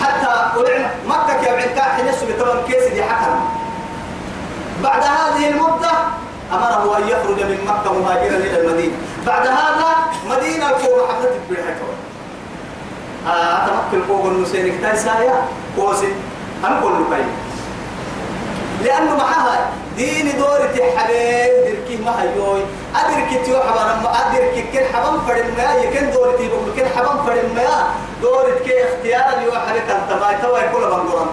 حتى ولعنا مكة كي يبعد كاحن يسوي طبعا كيس دي حكم. بعد هذه المدة أمره أن يخرج من مكة مهاجرا إلى المدينة. بعد هذا مدينة حقت بالحكم آه أتمكن فوق النسير كتايسايا كوسي أنا كل لأنه معها دين دورة حبيب. دركي ما هيوي. أدرك تيو حبان ما أدرك كل حبان فرد ما يكن دورة يبقى كل حبان فرد ما دورة كي اختيار اللي واحد كان تبع توا يكون بنقرن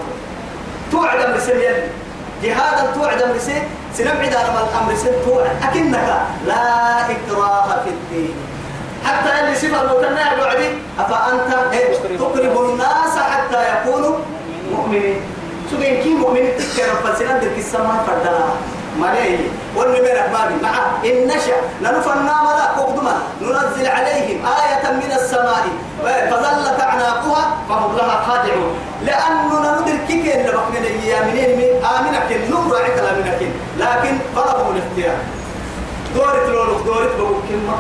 توعد مسلم جهادا توعد مسلم سنبعد على الأمر سن توعد. أكنك لا إكراه في الدين. حتى اللي صفة المتنى يا بعدي. أفأنت؟ إيه؟ تقرب الناس حتى يكونوا مؤمنين. شو بين كي مؤمن كان فلسنا درك السماء فردنا ما ليه والنمرة ما بي. مع إن نشأ لنفنا ملا قدما ننزل عليهم آية من السماء. فظلت أعناقها فهم لها خادعون. لأننا ندرك كي اللي بقنا يا منين؟ من آمنك. النور راعي كلامك لكن طلبوا الاختيار. دورة لولو دورة بقول كلمة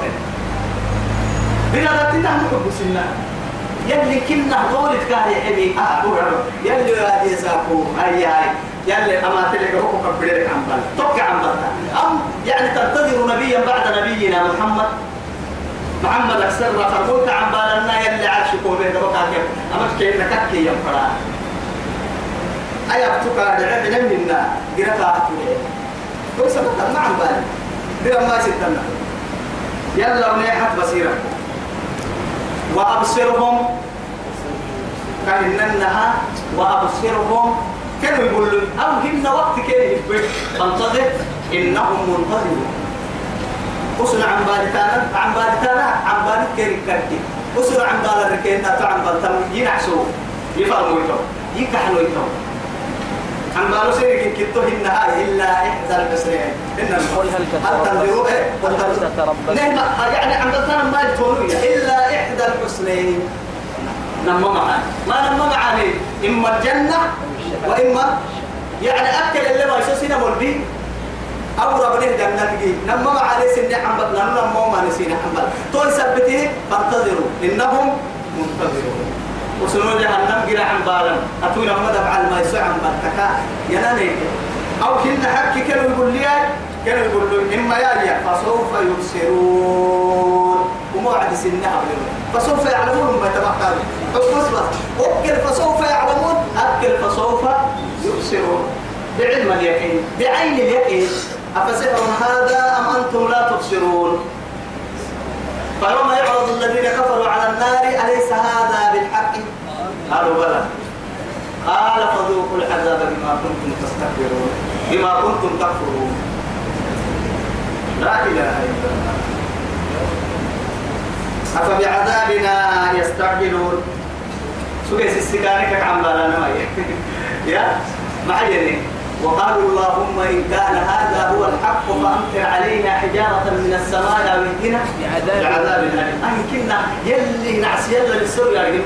بلا تتهم حب سنة. يلي كنا دورة كاري حبي أعبور يلي هذه ساكو. هاي هاي. يلي أما تلقى هو كبيرك عن بال توقع عن بال أم يعني تنتظر نبيا بعد نبينا محمد؟ محمد أكثر فقلت عن بالنا يلي عاشقوا به دبقا كيف؟ أما كيف؟ نككي ينفرا أيا بتوكا دعنا منا قرأت أحتوى كل سبب ما عن بالي بلا ما ستنا يلا ونيحت بصيرة وأبصرهم. كان وأبصرهم كانوا يقولوا أو هن وقت كيف فانتظر إنهم منتظرون. أسر عن بالتانا عن بالتانا عن بالت كيف كرتي. أسر عن بال الركين تاتو عن بالتانا ينعسوا يفرموا يتو يكحلوا يتو. عن بالو سيرك كتو هنها إلا إحدى البصرين إن قل هل تنظروا؟ إيه قل هل تتربص نعم يعني عن بالتانا ما يتونوا إلا إحدى الحسنين نما معاني ما نما معاني إما الجنة وإما يعني أكل اللي ما يسوي سينا مولدي. أو ربنا جنة تجي نما معاني سنة حنبل. نما نما ما نسينا حنبل. تون سبته فانتظروا. إنهم منتظرون. وسنو جهنم جرا عن بالا أتونا ما دفع ما يسوي عن بالتكا يناني أو كنا حكي كانوا يقول لي كانوا يقول له إما يا فسوف يبصرون. وموعد سنها فسوف يعلمون ما تبقى. أكل فسوف يعلمون. أكل فسوف يبصرون بعلم اليقين بعين اليقين. أفسحر هذا أم أنتم لا تبصرون؟ فيوم يعرض الذين كفروا على النار أليس هذا بالحق؟ قالوا بلى. قال فذوقوا العذاب بما كنتم تستكبرون بما كنتم تكفرون. لا إله إلا الله. أفبعذابنا يستعجلون؟ سويس السكانك عم بالانا يا؟ معيني وقالوا اللهم إن كان هذا هو الحق فأمطر علينا حجارة من السماء أو اهدنا بعذاب أليم. أي كنا يلي نعس يلا للسوري يا رجل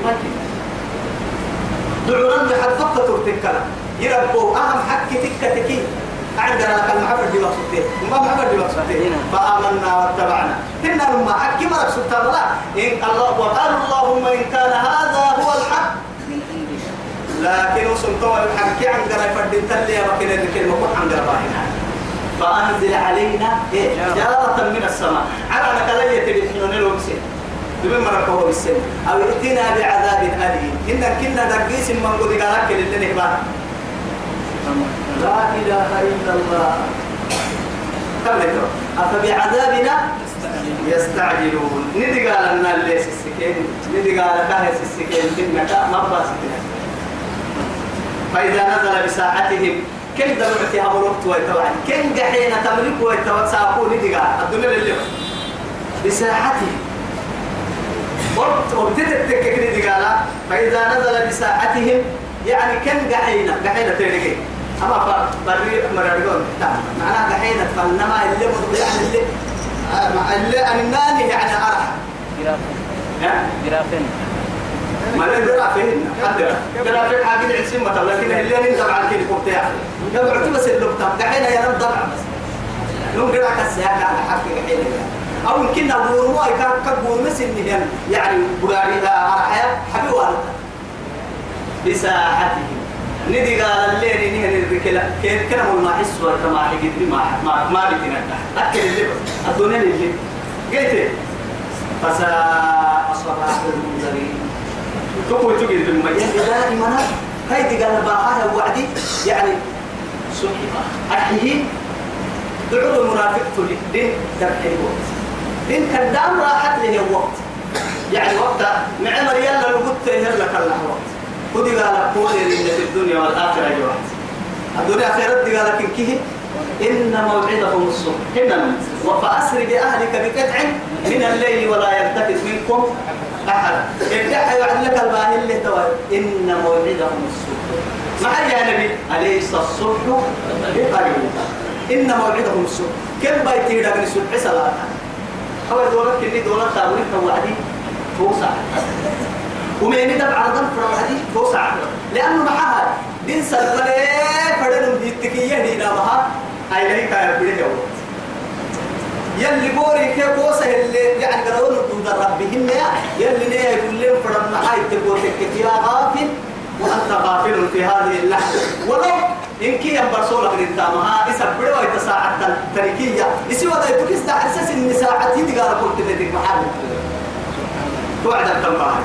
دعونا لحد فقط ترتكنا. يربوا أهم حق تكة تكي. عندنا لك المعبر دي مقصودين ما معبر دي مقصودين فآمنا واتبعنا. كنا لما حق ما الله. إن الله وقال اللهم إن كان هذا هو الحق لكن وصلتوا الحق عن قرأ فردين تلي وكنا الكلمة عن قرأ فأنزل علينا إيه جارة من السماء. على نكالية بالحنون الوكسين دبن مرة بالسن. أو ائتنا بعذاب أليم. إن كنا دقيس من قد قالك للي لا إله إلا الله. كم نكرة أفبعذابنا يستعجلون. ندي قال لنا ليس السكين. ندي قال كاهس السكين. إنك مرة سكين فإذا نزل بساعتهم كم دمعتها ملوك ويتوعد؟ كم قحين تملك ويتوعد؟ ندي قال الدنيا للي بساعتهم. وبتتتك ندي قال فإذا نزل بساعتهم يعني كم قحينة قحينة تيريكي أما فري مرارجون معناها قحينة فإنما اللي يعني اللي آه، اللي أناني يعني أرح؟ جرافين. ما ندرى فين؟ حد درى فين؟ حاجة مثلا. لكن اللي ننزل على كده كوبتي لو عرفت بس اللقطة قحينة يا رب ضبع بس. لو قرأ كسياك على حق قحينة أو يمكن أقول ما يكاد كبور مسن يعني بلاري أرحيا حبي والدها بساحتهم. ندي قال الليل نهن الركلة كيف كلام ما حس ولا ما حقد ما ما ما بتنا أكل اللي بس. الدنيا اللي قلت فساء صلاح المنذرين. تقول تقول بالمجال دائما هاي قال باها وعدي يعني أحيي دعوا المنافق تلي دين دبح الوقت. دين كدام راحت له الوقت. يعني وقت معمر يلا لو قلت هلا كلا وقت. ودي قال قول في الدنيا والآخرة جوات الدنيا خيرت قال لكن كيه؟ إن موعدهم الصبح. هنا فأسر بأهلك بقطع من الليل ولا يلتفت منكم أحد. ادعى يوعد لك الباهي اللي إن موعدهم الصبح. ما يا نبي؟ أليس الصبح بقريب؟ إن موعدهم الصبح. كم بيتي لك الصبح؟ صلاة. أول دولة كني دولة تاويل توعدي توسع ومين دب عرضا فرعدي توسع لأنه معها. دين سلطة فدنم دي التكية دي نامها هاي لهي كاير بيه يوم يلي بوري كي بوسة اللي يعني قالوا ضد ربهم يا يلي نيه يقول لهم فرد معاي تقول يا غافل وأنت غافل في هذه اللحظة. ولو إن كي ينبر صولك للتامها يسبروا يتساعد التركية يسوى ذا يتكس دا حساس إن ساعتي دي قال قلت لك محل توعد التنباهي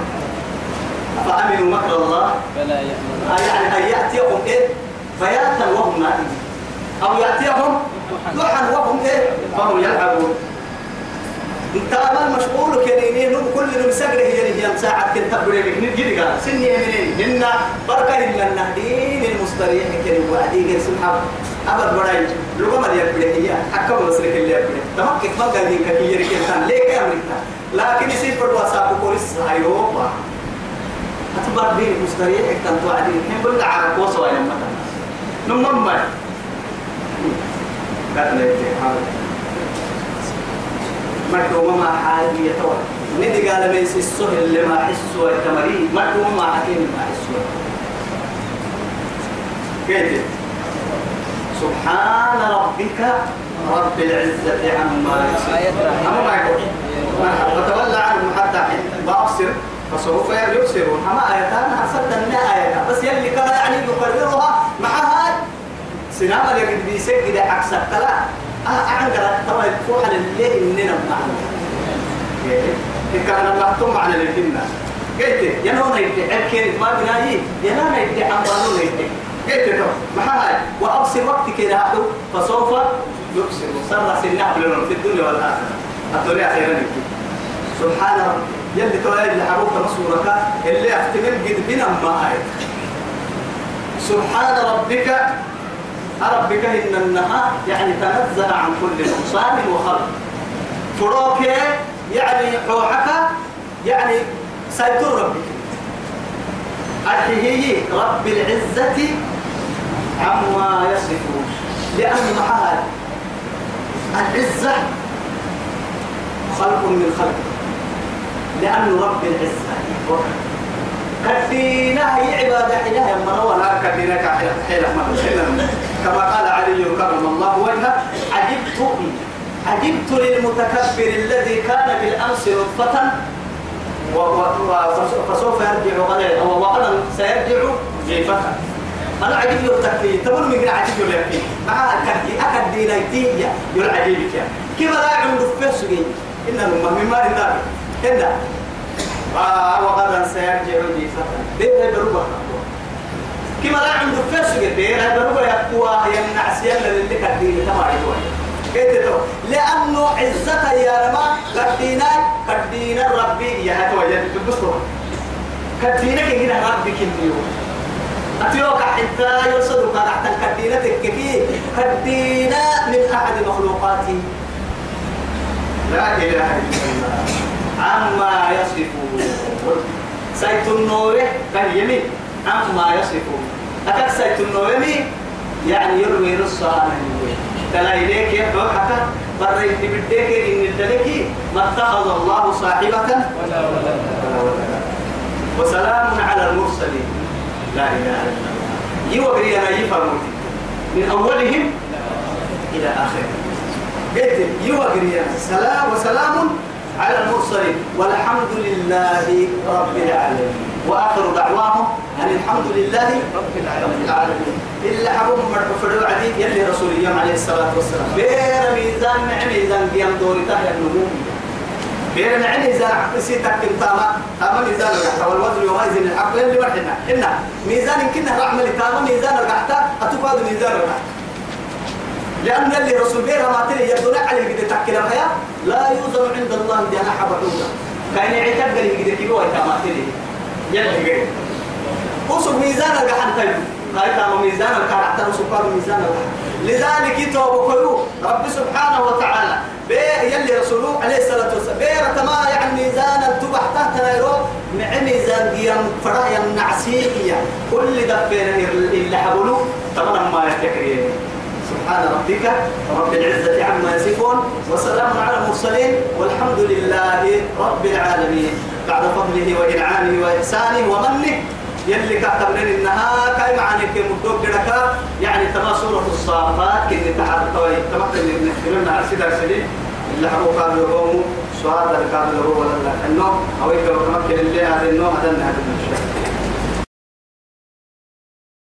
فأمنوا مكر الله؟ فلا يأمن يعني أن يأتيهم إيه؟ بياتا وهم نائمون. أو يأتيهم ضحى وهم إيه؟ فهم يلعبون. إنت ما مشغول كنينين نم كل نم سجرة هي هي ساعة كنت بريك نجي قال سني منين؟ هن بركة إلا النهدين المستريح كن وعدي غير سبحان أبد براي لغة ما يبري هي حكم مسلك اللي يبري تمام ما قال لي كثير كان ليه أمريكا لكن يصير برضو أسابق كورس أيوه أتبر بين مستريح كان توعدي هم بلد عرب وصوا يوم مثلا نم قال لي مركو ما حال يتوى ندي قال بيس السهل اللي ما حسوا التمرين. مركو ما حكيم ما حسوا كيف؟ سبحان ربك رب العزة عما يصفون. أما ما يقول وتولى عنهم حتى حين بأبصر فسوف يبصرون أما آياتان حسبت أنها آيات بس يلي كان يعني يقررها معها سنام اللي قد عكس الثلاث أعنقر ترى يفوح لله إننا معنا. كان الله تم على الجنة. قلت ينونا يدي أكيد ما بناي ينونا يدي عن بانونا يدي قلت له ما هاي؟ وأبصر وقت كده فسوف يبصر. صار سنة في الدنيا والآخرة. الدنيا خيرا يكي سبحان ربي. يلي تولي اللي حروك مسورك اللي احتمل قد بنا ما هاي. سبحان ربك ربك إن النهار يعني تنزل عن كل نقصان وخلق. فروك يعني روحك يعني سيطر ربك. أرحيه رب العزة عما يصفون. لأن محال العزة خلق من خلق. لأن رب العزة كدينا هي عبادة حينها يا مرة ولا كدينا كحيلة حيلة كما قال علي كرم الله وجهه عجبت عجبت للمتكبر الذي كان بالأمس نطفة فسوف يرجع غدا وغدا سيرجع جيفة. أنا عجيب له التكليف تقول من عجيب له اليقين مع الكدي أكد دينيتية يلعجيبك كيف لا عنده فسقين إنه من ما ذلك هنا وغدا سيرجع جيفة. بيه بروبة كما لا عنده فسق بيه بروبة يقوى يمنع سيالا اللي كدين تماري كده لأنه عزة يا رما كدينا كدينا ربي يا هتوجه تبصوا كدينا كده ربي كنيو أتيوك حتى يرصدك تحت الكدينة تككي كدينا من أحد مخلوقاتي. لا إله إلا الله. عما يصفون. سيت النور كان يمين. عما يصفون؟ أتك سيت النور يعني يروي رصا تلا إليك يدعو حتى برا يتبديك إن الدلك ما اتخذ الله صاحبة ولا ولا وسلام على المرسلين. لا إله إلا الله. يوغري أنا يفرمون من أولهم إلى آخرهم قلت يوغري سلام وسلام على المرسلين. والحمد لله رب العالمين. وآخر دعواهم أن الحمد لله رب العالمين. إلا حبهم مرحو فرعوا عدي يلي رسول الله عليه الصلاة والسلام. بير ميزان مع ميزان قيام دوري تحيا النمو. بير مع ميزان عقسي تكن تاما تاما ميزان القحطة والوزن يوازن الحق اللي ورحنا. إنا ميزان كنا رعمل تاما ميزان القحطة أتوقع ميزان القحطة لأن اللي رسول بيرها ما تلي يبدو عليه قد تحكي لها لا يوزن عند الله جناح بعوضة كأن يعتقد لي قد كيلو ما تلي. يلي قد وصل ميزان القحن طيب قايت على ميزان الكار حتى سكر ميزان القحن لذلك يتوب كيو رب سبحانه وتعالى. بي يلي رسوله عليه الصلاة والسلام. بير تما يعني ميزان التبح تحت نيرو. مع ميزان قيام فرا يمنعسيه كل دفين اللي حبلو تمام ما يفتكرين سبحان ربك رب العزة عما يصفون وسلام على المرسلين والحمد لله رب العالمين. بعد فضله وإنعامه وإحسانه ومنه يلي كتبنا إنها كاي معنى كي مدوك لك يعني تما سورة الصافات كي نتحرك توي تما كي نتكلمنا على سيدة سيدي اللي حقو كان لهم سؤال كان له ولا لا. إنه أو يكبر تمكن اللي هذا إنه هذا هذا